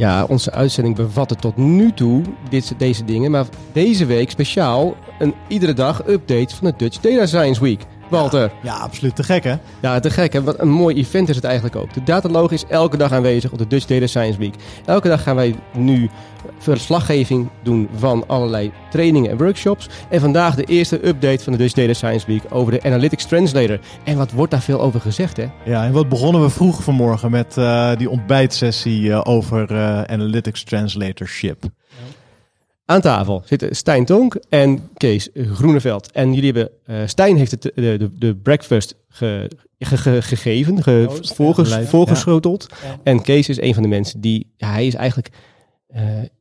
Ja, onze uitzending bevatte tot nu toe deze dingen. Maar deze week speciaal een iedere dag update van de Dutch Data Science Week. Walter. Ja, absoluut te gek hè? Ja, te gek. Hè? Wat een mooi event is het eigenlijk ook. De Dataloog is elke dag aanwezig op de Dutch Data Science Week. Elke dag gaan wij nu verslaggeving doen van allerlei trainingen en workshops. En vandaag de eerste update van de Dutch Data Science Week over de Analytics Translator. En wat wordt daar veel over gezegd, hè? Ja, en wat begonnen we vroeg vanmorgen met uh, die ontbijtsessie uh, over uh, Analytics Translatorship. Aan tafel zitten Stijn Tonk en Kees Groeneveld. En jullie hebben, uh, Stijn heeft het, de, de, de breakfast ge, ge, ge, gegeven, ge, Oost, voorges, ja, voorgeschoteld. Ja. En Kees is een van de mensen die, ja, hij is eigenlijk uh,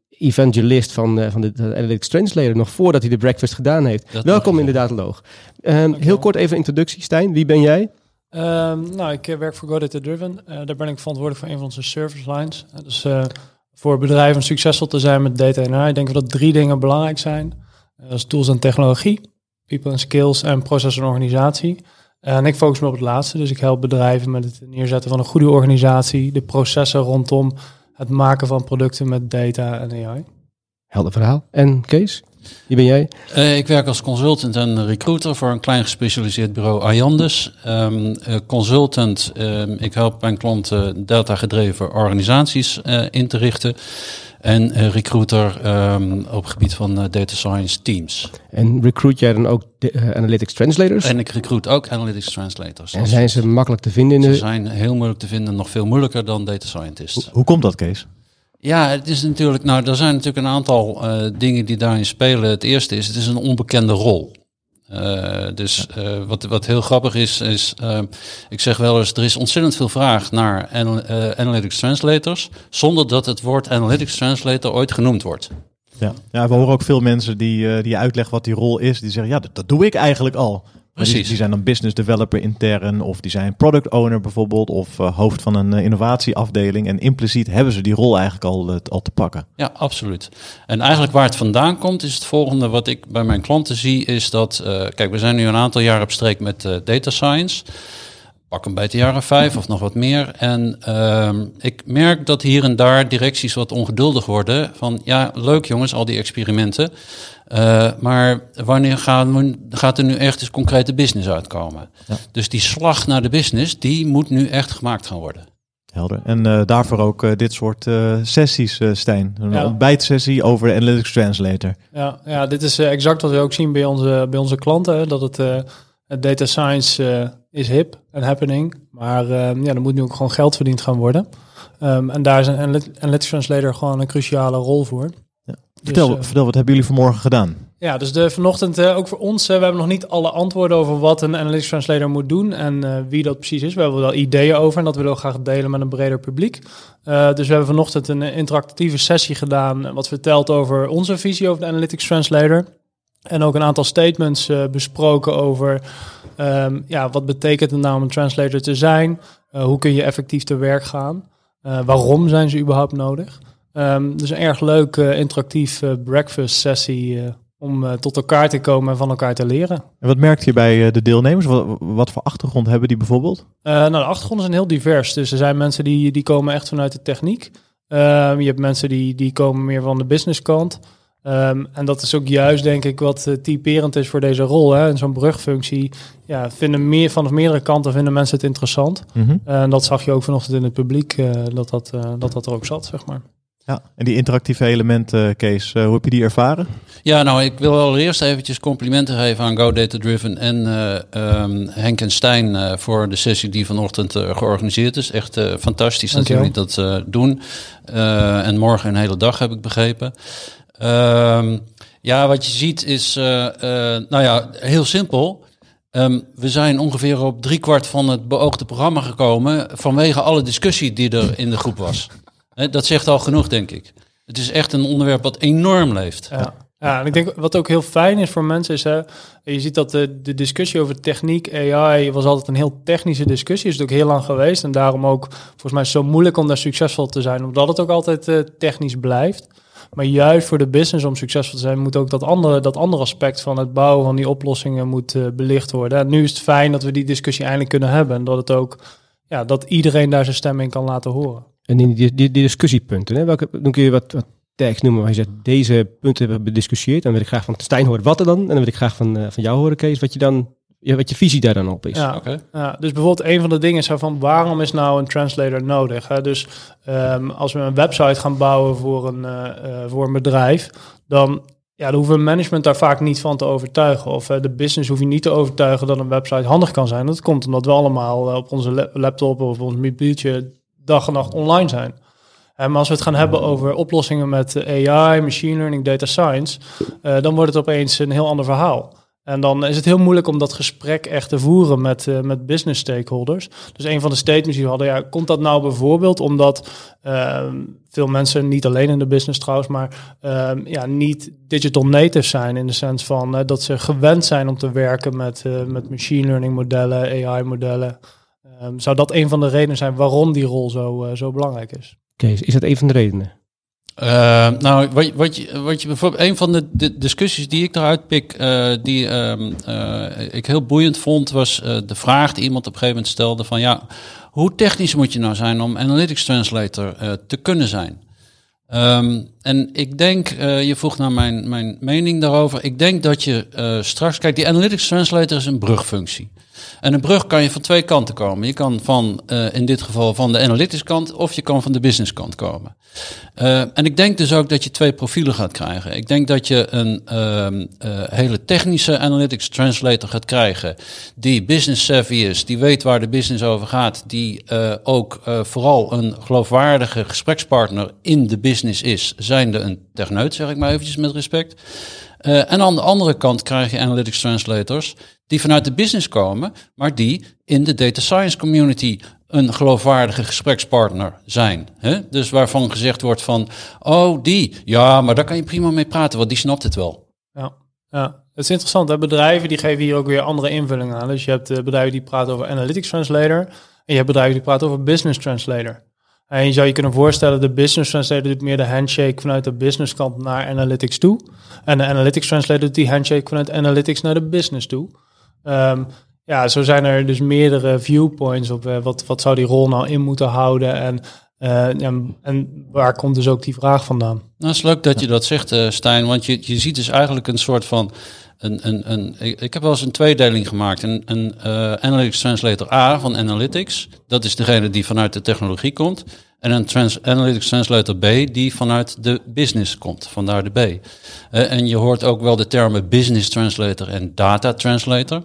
evangelist van, uh, van de, de Analytics Translator, nog voordat hij de breakfast gedaan heeft. Dat Welkom in de Dataloog. Um, heel kort even een introductie, Stijn. Wie ben jij? Um, nou, ik werk voor GoData Driven. daar ben ik verantwoordelijk voor een van onze service lines. dus voor bedrijven succesvol te zijn met data en AI, denken we dat drie dingen belangrijk zijn. Dat is tools en technologie, people and skills en proces en organisatie. En ik focus me op het laatste, dus ik help bedrijven met het neerzetten van een goede organisatie, de processen rondom het maken van producten met data en AI. Helder verhaal. En Kees? Wie ben jij? Uh, ik werk als consultant en recruiter voor een klein gespecialiseerd bureau Ayandus. Um, uh, consultant, um, ik help mijn klanten data-gedreven organisaties uh, in te richten. En recruiter um, op het gebied van data science teams. En recruit jij dan ook de, analytics translators? En ik recruit ook analytics translators. En zijn ze makkelijk te vinden in de... Ze zijn heel moeilijk te vinden, nog veel moeilijker dan data scientists. Hoe, hoe komt dat, Kees? Ja, het is natuurlijk, nou, er zijn natuurlijk een aantal uh, dingen die daarin spelen. Het eerste is, het is een onbekende rol. Uh, dus uh, wat, wat heel grappig is, is ik zeg wel eens, er is ontzettend veel vraag naar anal analytics translators, zonder dat het woord analytics translator ooit genoemd wordt. Ja, ja we horen ook veel mensen die, die uitleggen wat die rol is, die zeggen, ja, dat, dat doe ik eigenlijk al. Precies. Die, die, zijn dan business developer intern of die zijn product owner bijvoorbeeld of uh, hoofd van een uh, innovatieafdeling. En impliciet hebben ze die rol eigenlijk al, uh, al te pakken. Ja, absoluut. En eigenlijk waar het vandaan komt is het volgende wat ik bij mijn klanten zie is dat, kijk we zijn nu een aantal jaar op streek met data science. Pak een beetje jaren vijf of nog wat meer. En uh, ik merk dat hier en daar directies wat ongeduldig worden. Van ja, leuk jongens, al die experimenten. Uh, maar wanneer gaan, gaat er nu echt eens concrete business uitkomen? Ja. Dus die slag naar de business, die moet nu echt gemaakt gaan worden. Helder. En uh, daarvoor ook uh, dit soort sessies, Stijn. Een ja. ontbijtsessie over de Analytics Translator. Ja, ja dit is exact wat we ook zien bij onze, bij onze klanten. Dat het, het data science is hip en happening. Maar ja, er moet nu ook gewoon geld verdiend gaan worden. Um, en daar is een Analytics Translator gewoon een cruciale rol voor. Vertel, dus, uh, vertel, wat hebben jullie vanmorgen gedaan? Ja, dus de, vanochtend uh, ook voor ons, uh, we hebben nog niet alle antwoorden over wat een Analytics Translator moet doen en wie dat precies is. We hebben wel ideeën over en dat willen we graag delen met een breder publiek. dus we hebben vanochtend een interactieve sessie gedaan wat vertelt over onze visie over de Analytics Translator. En ook een aantal statements besproken over um, ja, wat betekent het nou om een translator te zijn? hoe kun je effectief te werk gaan? waarom zijn ze überhaupt nodig? Um, dus een erg leuk uh, interactief uh, breakfast sessie uh, om tot elkaar te komen en van elkaar te leren. En wat merkt je bij de deelnemers? Wat, wat, voor achtergrond hebben die bijvoorbeeld? nou, de achtergronden zijn heel divers. Dus er zijn mensen die, die komen echt vanuit de techniek. Um, je hebt mensen die, die komen meer van de businesskant. Um, en dat is ook juist, denk ik, wat typerend is voor deze rol. Hè. En zo'n brugfunctie ja, vinden meer, vanaf meerdere kanten vinden mensen het interessant. Mm -hmm. en dat zag je ook vanochtend in het publiek, dat, dat, dat dat er ook zat, zeg maar. Ja, en die interactieve elementen, Kees, uh, hoe heb je die ervaren? Ja, nou, ik wil allereerst eventjes complimenten geven aan Go Data Driven en uh, um, Henk en Stijn uh, voor de sessie die vanochtend georganiseerd is. Echt fantastisch dat jullie dat doen. en morgen een hele dag, heb ik begrepen. Um, ja, wat je ziet is, nou ja, heel simpel. Um, we zijn ongeveer op driekwart van het beoogde programma gekomen vanwege alle discussie die er in de groep was. Dat zegt al genoeg, denk ik. Het is echt een onderwerp wat enorm leeft. Ja. Ja, en ik denk wat ook heel fijn is voor mensen is, je ziet dat de, discussie over techniek, AI, was altijd een heel technische discussie. Is het ook heel lang geweest en daarom ook volgens mij zo moeilijk om daar succesvol te zijn, omdat het ook altijd uh, technisch blijft. Maar juist voor de business om succesvol te zijn, moet ook dat andere, dat andere aspect van het bouwen van die oplossingen moet uh, belicht worden. En nu is het fijn dat we die discussie eindelijk kunnen hebben en dat het ook, ja, dat iedereen daar zijn stem in kan laten horen. En in die, die, die discussiepunten, hè, welke, dan kun je wat, wat tags noemen waar je zegt, deze punten hebben we bediscussieerd. Dan wil ik graag van Stijn horen wat er dan. En dan wil ik graag van, uh, van jou horen, Kees, wat je dan ja, wat je visie daar dan op is. Ja, okay. ja, dus bijvoorbeeld een van de dingen is van waarom is nou een translator nodig? Hè? Dus um, als we een website gaan bouwen voor een, uh, uh, voor een bedrijf, dan, ja, dan hoeven management daar vaak niet van te overtuigen. Of uh, de business hoef je niet te overtuigen dat een website handig kan zijn. Dat komt omdat we allemaal op onze laptop of op ons mobieltje dag en nacht online zijn. Maar als we het gaan hebben over oplossingen met AI, machine learning, data science, uh, dan wordt het opeens een heel ander verhaal. En dan is het heel moeilijk om dat gesprek echt te voeren met, uh, met business stakeholders. Dus een van de statements die we hadden, ja, komt dat nou bijvoorbeeld omdat uh, veel mensen, niet alleen in de business trouwens, maar uh, ja, niet digital native zijn in de sens van dat ze gewend zijn om te werken met, met machine learning modellen, AI modellen. Um, zou dat een van de redenen zijn waarom die rol zo, zo belangrijk is? Kees, is dat een van de redenen? Uh, nou, wat, wat, je, wat je bijvoorbeeld, een van de, de discussies die ik eruit pik, uh, die um, uh, ik heel boeiend vond, was de vraag die iemand op een gegeven moment stelde: van ja, hoe technisch moet je nou zijn om Analytics Translator te kunnen zijn? Um, en ik denk, je vroeg naar mijn, mijn mening daarover. Ik denk dat je straks, kijk, die Analytics Translator is een brugfunctie. En een brug kan je van twee kanten komen. Je kan van, uh, in dit geval van de analytics kant of je kan van de business kant komen. Uh, en ik denk dus ook dat je twee profielen gaat krijgen. Ik denk dat je een uh, hele technische analytics translator gaat krijgen die business savvy is, die weet waar de business over gaat, die ook vooral een geloofwaardige gesprekspartner in de business is, zijnde een techneut, zeg ik maar eventjes met respect. En aan de andere kant krijg je analytics translators die vanuit de business komen, maar die in de data science community een geloofwaardige gesprekspartner zijn. Hè? Dus waarvan gezegd wordt van, oh die, ja, maar daar kan je prima mee praten, want die snapt het wel. Ja, ja. het is interessant. Hè? Bedrijven die geven hier ook weer andere invulling aan. Dus je hebt uh, bedrijven die praten over analytics translator en je hebt bedrijven die praten over business translator. En je zou je kunnen voorstellen, de business translator doet meer de handshake vanuit de business kant naar analytics toe. En de analytics translator doet die handshake vanuit analytics naar de business toe. Um, ja, zo zijn er dus meerdere viewpoints op uh, wat, wat zou die rol nou in moeten houden en, uh, ja, en waar komt dus ook die vraag vandaan? Nou, is leuk dat je dat zegt, uh, Stijn, want je, je ziet dus eigenlijk een soort van een, een, een, ik heb wel eens een tweedeling gemaakt. Een, een Analytics Translator A van Analytics. Dat is degene die vanuit de technologie komt. En een trans Analytics Translator B die vanuit de business komt. Vandaar de B. Uh, en je hoort ook wel de termen Business Translator en Data Translator.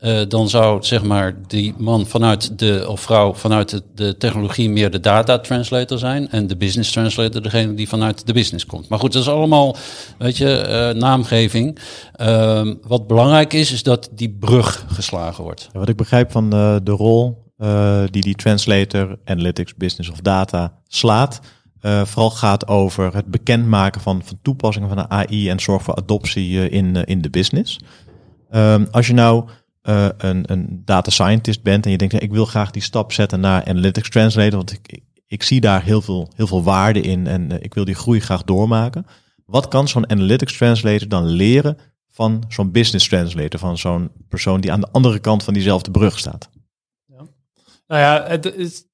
Uh, dan zou zeg maar die man vanuit de of vrouw vanuit de, de, technologie meer de data translator zijn en de business translator degene die vanuit de business komt. Maar goed, dat is allemaal, weet je, uh, naamgeving. Uh, wat belangrijk is, is dat die brug geslagen wordt. Wat ik begrijp van de, de rol die die translator, analytics, business of data slaat, vooral gaat over het bekendmaken van, van toepassingen van de AI en zorg voor adoptie in, in de business. Ehm, als je nou een, een data scientist bent en je denkt, ik wil graag die stap zetten naar analytics translator, want ik, ik, zie daar heel veel, heel veel waarde in en ik wil die groei graag doormaken. Wat kan zo'n analytics translator dan leren van zo'n business translator, van zo'n persoon die aan de andere kant van diezelfde brug staat? Nou ja, het is,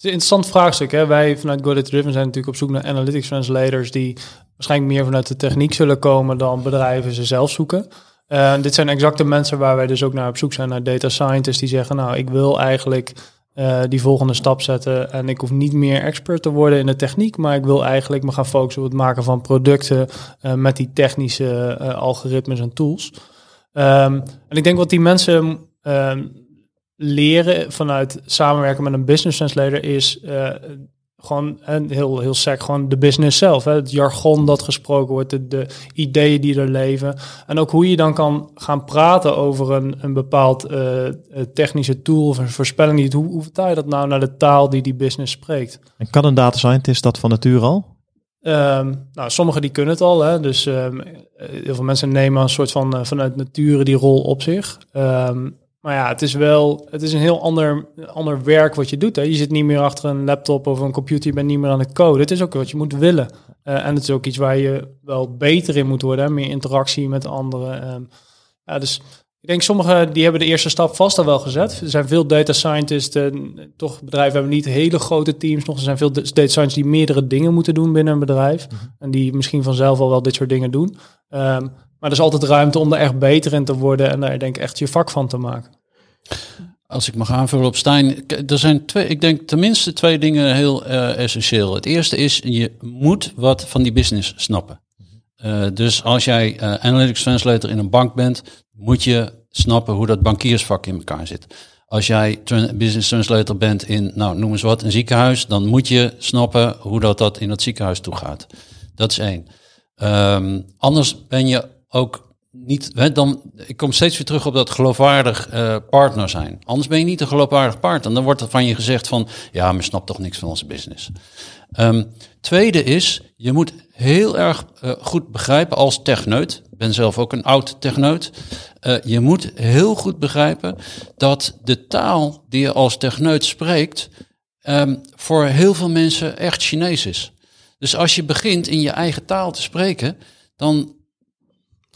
een interessant vraagstuk. Hè? Wij vanuit Godit Driven zijn natuurlijk op zoek naar analytics translators die waarschijnlijk meer vanuit de techniek zullen komen dan bedrijven ze zelf zoeken. Uh, dit zijn exacte mensen waar wij dus ook naar op zoek zijn, naar data scientists die zeggen, nou, ik wil eigenlijk uh, die volgende stap zetten en ik hoef niet meer expert te worden in de techniek, maar ik wil eigenlijk me gaan focussen op het maken van producten uh, met die technische algoritmes en tools. Um, en ik denk wat die mensen um, leren vanuit samenwerken met een business translator is gewoon en heel, heel sec, gewoon de business zelf. Hè? Het jargon dat gesproken wordt, de, de, ideeën die er leven. En ook hoe je dan kan gaan praten over een, een bepaald uh, technische tool of een voorspelling. Die, hoe, hoe vertaal je dat nou naar de taal die die business spreekt? En kan een data scientist dat van nature al? Um, nou, sommigen die kunnen het al. Hè? Dus um, heel veel mensen nemen een soort van uh, vanuit nature die rol op zich. Um, maar ja, het is wel, het is een heel ander, ander werk wat je doet. Hè. Je zit niet meer achter een laptop of een computer, je bent niet meer aan het code. Het is ook wat je moet willen. Uh, en het is ook iets waar je wel beter in moet worden, hè. meer interactie met anderen. Um, ja, dus ik denk sommigen die hebben de eerste stap vast al wel gezet. Er zijn veel data scientists, toch bedrijven hebben niet hele grote teams nog. Er zijn veel data scientists die meerdere dingen moeten doen binnen een bedrijf. Mhm. En die misschien vanzelf al wel dit soort dingen doen. Um, maar er is altijd ruimte om er echt beter in te worden en daar denk ik echt je vak van te maken. Als ik mag aanvullen op Stijn, er zijn twee, ik denk tenminste twee dingen heel uh, essentieel. Het eerste is, je moet wat van die business snappen. Uh, dus als jij uh, analytics translator in een bank bent, moet je snappen hoe dat bankiersvak in elkaar zit. Als jij business translator bent in, nou noem eens wat, een ziekenhuis, dan moet je snappen hoe dat, dat in het ziekenhuis toe gaat. Dat is één. Um, anders ben je ook niet, dan, ik kom steeds weer terug op dat geloofwaardig uh, partner zijn. Anders ben je niet een geloofwaardig partner. Dan wordt er van je gezegd van, ja, maar snapt toch niks van onze business. Um, tweede is, je moet heel erg uh, goed begrijpen als techneut. Ik ben zelf ook een oud techneut. Uh, je moet heel goed begrijpen dat de taal die je als techneut spreekt, um, voor heel veel mensen echt Chinees is. Dus als je begint in je eigen taal te spreken, dan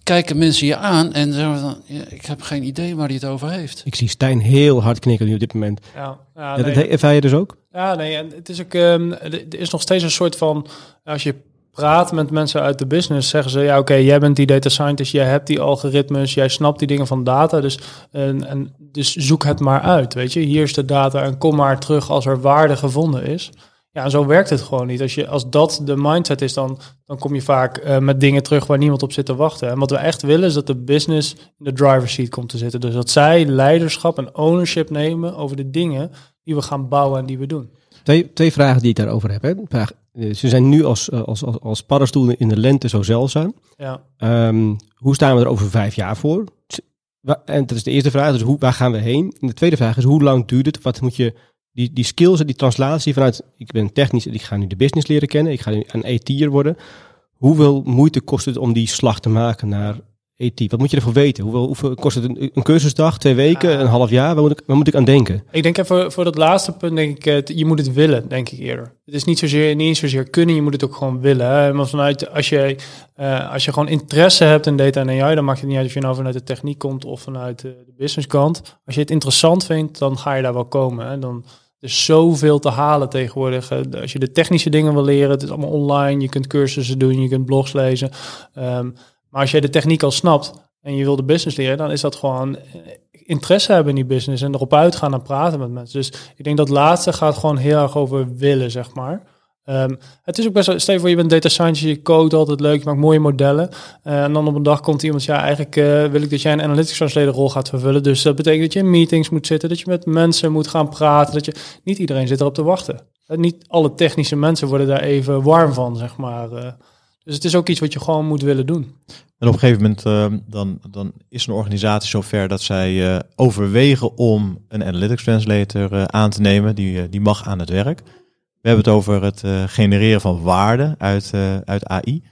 kijken mensen je aan en zeggen dan, ja, ik heb geen idee waar hij het over heeft. Ik zie Stijn heel hard knikken nu op dit moment. Ja, ja, nee. dat ervaar je dus ook? Ja, nee, en het is ook, um, er is nog steeds een soort van, als je praat met mensen uit de business, zeggen ze, ja oké, jij bent die data scientist, jij hebt die algoritmes, jij snapt die dingen van data, dus, en, en, dus zoek het maar uit, weet je. Hier is de data en kom maar terug als er waarde gevonden is. Ja, zo werkt het gewoon niet. Als, je, als dat de mindset is, dan, dan kom je vaak uh, met dingen terug waar niemand op zit te wachten. En wat we echt willen is dat de business in de driver's seat komt te zitten. Dus dat zij leiderschap en ownership nemen over de dingen die we gaan bouwen en die we doen. Twee, twee vragen die ik daarover heb. Hè. Vraag, eh, ze zijn nu als, eh, als, als, als paddenstoelen in de lente zo zeldzaam. Ja. Um, hoe staan we er over vijf jaar voor? En dat is de eerste vraag, dus hoe, waar gaan we heen? En de tweede vraag is, hoe lang duurt het? Wat moet je die, die skills en die translatie vanuit, ik ben technisch en ik ga nu de business leren kennen, ik ga nu een AT'er worden. Hoeveel moeite kost het om die slag te maken naar AT? Wat moet je ervoor weten? Hoeveel, hoeveel kost het een, een cursusdag, twee weken, een half jaar? Waar moet, ik, waar moet ik aan denken? Ik denk even voor dat laatste punt, denk ik, je moet het willen, denk ik eerder. Het is niet zozeer, niet zozeer kunnen, je moet het ook gewoon willen. Hè? Maar vanuit, als je, uh, als je gewoon interesse hebt in data en AI, dan maakt het niet uit of je nou vanuit de techniek komt of vanuit de, de business kant. Als je het interessant vindt, dan ga je daar wel komen. Hè? Dan, er is zoveel te halen tegenwoordig. Als je de technische dingen wil leren, het is allemaal online. Je kunt cursussen doen, je kunt blogs lezen. Um, maar als jij de techniek al snapt en je wil de business leren, dan is dat gewoon eh, interesse hebben in die business en erop uitgaan en praten met mensen. Dus ik denk dat laatste gaat gewoon heel erg over willen, zeg maar. Um, het is ook best wel, stel je voor je bent data scientist, je code altijd leuk, je maakt mooie modellen. Uh, en dan op een dag komt iemand, ja eigenlijk uh, wil ik dat jij een analytics translator rol gaat vervullen. Dus dat betekent dat je in meetings moet zitten, dat je met mensen moet gaan praten. Dat je, niet iedereen zit erop te wachten. Uh, niet alle technische mensen worden daar even warm van, zeg maar. dus het is ook iets wat je gewoon moet willen doen. En op een gegeven moment ehm, dan, dan is een organisatie zover dat zij overwegen om een analytics translator aan te nemen. Die, die mag aan het werk. We hebben het over het uh, genereren van waarde uit, uh, uit AI.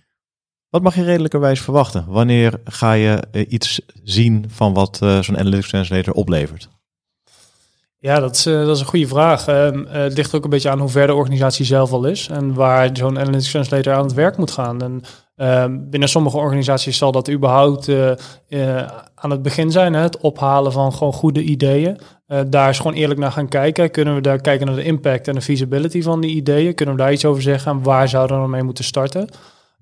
Wat mag je redelijkerwijs verwachten? Wanneer ga je uh, iets zien van wat zo'n Analytics Translator oplevert? Ja, dat is, dat is een goede vraag. Ehm, het ligt ook een beetje aan hoe ver de organisatie zelf al is en waar zo'n Analytics Translator aan het werk moet gaan. Binnen sommige organisaties zal dat überhaupt aan het begin zijn, hè, het ophalen van gewoon goede ideeën. Uh, daar is gewoon eerlijk naar gaan kijken. Kunnen we daar kijken naar de impact en de feasibility van die ideeën? Kunnen we daar iets over zeggen? En waar zouden we mee moeten starten?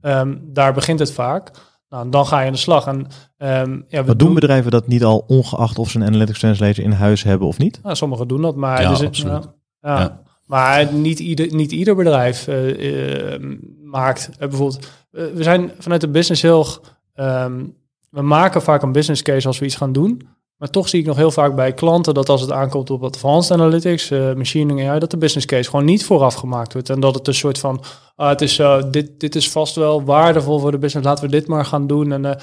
Um, daar begint het vaak. Nou, dan ga je aan de slag. En, um, ja, we doen bedrijven dat niet al, ongeacht of ze een analytics translator in huis hebben of niet? Nou, sommigen doen dat, maar, ja, dus, ja, ja. Maar niet, ieder, niet ieder bedrijf uh, uh, maakt bijvoorbeeld. we zijn vanuit de business heel. Um, we maken vaak een business case als we iets gaan doen. Maar toch zie ik nog heel vaak bij klanten dat als het aankomt op advanced analytics, uh, machine learning, AI, dat de business case gewoon niet vooraf gemaakt wordt. En dat het een soort van, ah, het is, dit, dit is vast wel waardevol voor de business, laten we dit maar gaan doen. En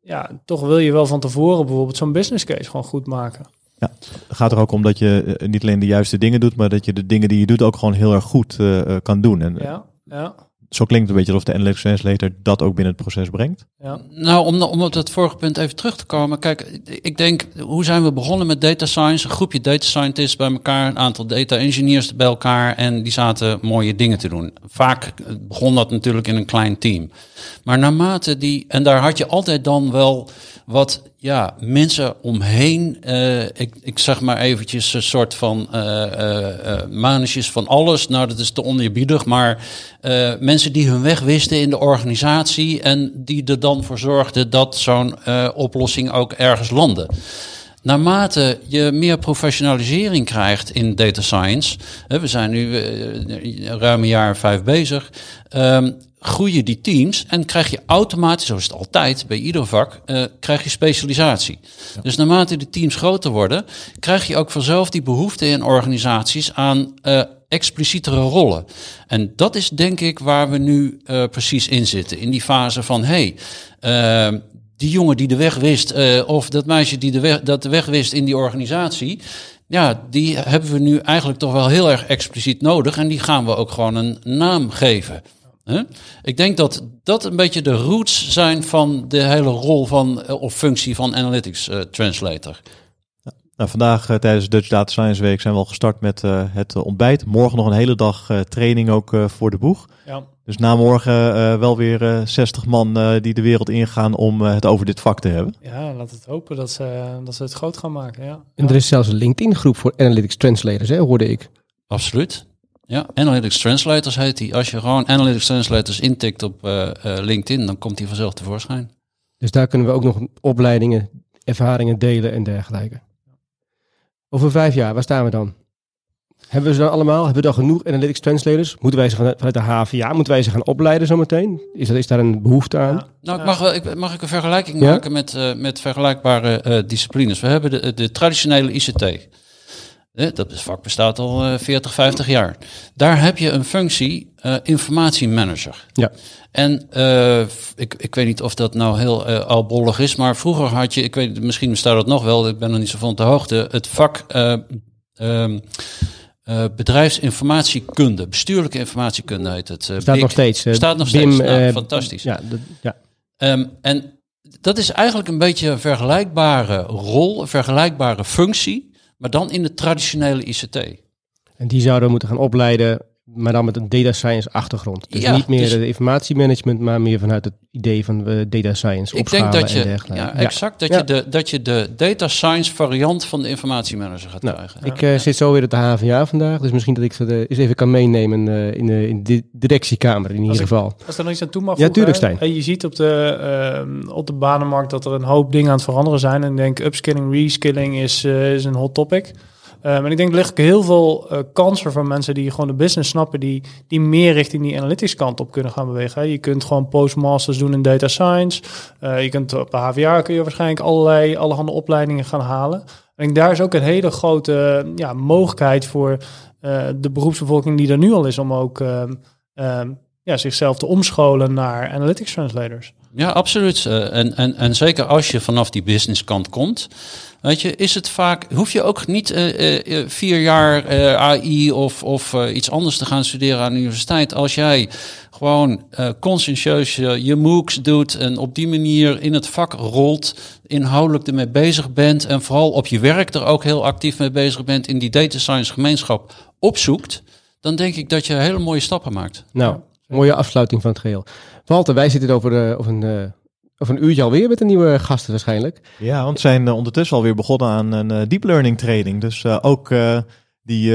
ja, toch wil je wel van tevoren bijvoorbeeld zo'n business case gewoon goed maken. Ja, het gaat er ook om dat je niet alleen de juiste dingen doet, maar dat je de dingen die je doet ook gewoon heel erg goed kan doen. En, ja, ja zo klinkt het een beetje alsof de Analytics Translator dat ook binnen het proces brengt. Ja. Nou, om, om op dat vorige punt even terug te komen. Kijk, ik denk, hoe zijn we begonnen met data science? Een groepje data scientists bij elkaar, een aantal data engineers bij elkaar. En die zaten mooie dingen te doen. Vaak begon dat natuurlijk in een klein team. Maar naarmate die, en daar had je altijd dan wel wat ja, mensen omheen, uh, ik, ik zeg maar eventjes een soort van uh, van alles. Nou, dat is te oneerbiedig, maar mensen die hun weg wisten in de organisatie en die er dan voor zorgden dat zo'n oplossing ook ergens landde. Naarmate je meer professionalisering krijgt in data science, we zijn nu ruim een jaar vijf bezig, um, groeien die teams en krijg je automatisch, zoals het altijd bij ieder vak, uh, krijg je specialisatie. Dus naarmate de teams groter worden, krijg je ook vanzelf die behoefte in organisaties aan uh, explicietere rollen. En dat is denk ik waar we nu uh, precies in zitten. In die fase van, hey, die jongen die de weg wist, of dat meisje die de weg, dat de weg wist in die organisatie, ja, die hebben we nu eigenlijk toch wel heel erg expliciet nodig. En die gaan we ook gewoon een naam geven. Ik denk dat dat een beetje de roots zijn van de hele rol van, eh, of functie van Analytics uh, Translator. Nou, vandaag uh, tijdens Dutch Data Science Week zijn we al gestart met uh, het ontbijt. Morgen nog een hele dag training ook voor de boeg. Ja. Dus na morgen wel weer 60 man die de wereld ingaan om het over dit vak te hebben. Ja, laat het hopen dat ze, dat ze het groot gaan maken. Ja. En er is zelfs een LinkedIn groep voor Analytics Translators, hè, hoorde ik. Absoluut. Ja, Analytics Translators heet die. Als je gewoon Analytics Translators intikt op uh, uh, LinkedIn, dan komt die vanzelf tevoorschijn. Dus daar kunnen we ook nog opleidingen, ervaringen delen en dergelijke. Over vijf jaar, waar staan we dan? Hebben we ze dan allemaal? Hebben we dan genoeg Analytics Translators? Moeten wij ze vanuit de HVA, moeten wij ze gaan opleiden zometeen? Is, dat, is daar een behoefte aan? Ja. Nou, ik mag, wel, ik, mag ik een vergelijking maken met, uh, met vergelijkbare disciplines? We hebben de, de traditionele ICT. Dat vak bestaat al 40, eh, 50 jaar. Daar heb je een functie uh, informatiemanager. Ja. En uh, ik, ik weet niet of dat nou heel uh, albollig is, maar vroeger had je, ik weet, misschien bestaat dat nog wel, ik ben nog niet zo van op de hoogte, het vak um, bedrijfsinformatiekunde, bestuurlijke informatiekunde heet het. staat nog steeds. staat nog steeds. Nou, fantastisch. Ja, ja. Um, en dat is eigenlijk een beetje een vergelijkbare rol, een vergelijkbare functie maar dan in de traditionele ICT. En die zouden moeten gaan opleiden, maar dan met een data science achtergrond. Dus niet meer dus, de informatiemanagement, maar meer vanuit het idee van uh, data science ik denk dat je, Ja, exact. Dat, Je de, dat je de data science variant van de informatiemanager gaat nou, krijgen. Ik uh, zit zo weer op de HVA vandaag, dus misschien dat ik ze eens even kan meenemen uh, in, de, in de directiekamer in ieder geval. als er nog iets aan toe mag Ja, tuurlijk Stijn. je ziet op de, ehm, op de banenmarkt dat er een hoop dingen aan het veranderen zijn. En ik denk upskilling, reskilling is, is een hot topic. Um, en ik denk, er ligt heel veel uh, kansen voor mensen die gewoon de business snappen, die, die meer richting die analytics kant op kunnen gaan bewegen. Je kunt gewoon postmasters doen in data science. Uh, je kunt op HVA kun je waarschijnlijk allerlei, allerhande opleidingen gaan halen. En ik, daar is ook een hele grote ja, mogelijkheid voor uh, de beroepsbevolking die er nu al is om ook um, um, ja, zichzelf te omscholen naar analytics translators. Ja, absoluut. Uh, en, en, en zeker als je vanaf die business kant komt, weet je, is het vaak, hoef je ook niet uh, uh, vier jaar AI of, of iets anders te gaan studeren aan de universiteit. Als jij gewoon conscientieus je, je MOOCs doet en op die manier in het vak rolt, inhoudelijk ermee bezig bent en vooral op je werk er ook heel actief mee bezig bent, in die data science gemeenschap opzoekt, dan denk ik dat je hele mooie stappen maakt. Nou, mooie afsluiting van het geheel. Walter, wij zitten over, uh, over, een, uh, over een uurtje alweer met een nieuwe gasten waarschijnlijk. Ja, want we zijn uh, ondertussen alweer begonnen aan een deep learning training. Dus ook die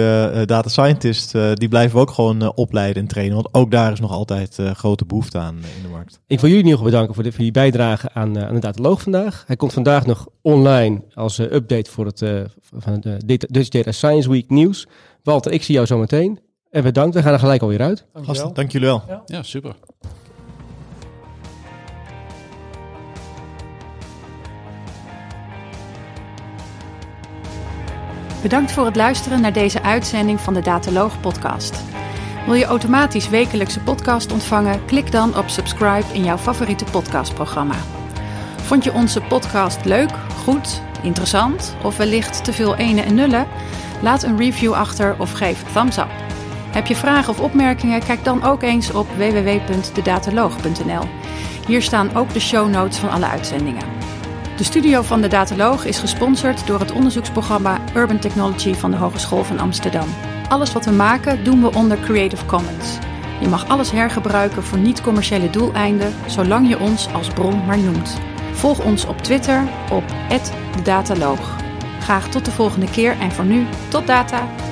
data scientist, die blijven we ook gewoon opleiden en trainen. Want ook daar is nog altijd grote behoefte aan in de markt. Ik wil jullie in ieder geval bedanken voor, de, voor die bijdrage aan, aan de dataloog vandaag. Hij komt vandaag nog online als update voor het van de Dutch Data Science Week nieuws. Walter, ik zie jou zo meteen. En bedankt, we gaan er gelijk alweer uit. Gasten, dank jullie wel. Ja, ja super. Bedankt voor het luisteren naar deze uitzending van de Dataloog podcast. Wil je automatisch wekelijkse podcast ontvangen? Klik dan op subscribe in jouw favoriete podcastprogramma. Vond je onze podcast leuk, goed, interessant of wellicht te veel ene en nullen? Laat een review achter of geef thumbs up. Heb je vragen of opmerkingen? Kijk dan ook eens op www.dedataloog.nl. Hier staan ook de show notes van alle uitzendingen. De studio van de Dataloog is gesponsord door het onderzoeksprogramma Urban Technology van de Hogeschool van Amsterdam. Alles wat we maken doen we onder Creative Commons. Je mag alles hergebruiken voor niet-commerciële doeleinden, zolang je ons als bron maar noemt. Volg ons op Twitter op @dedataloog. Graag tot de volgende keer en voor nu, tot data!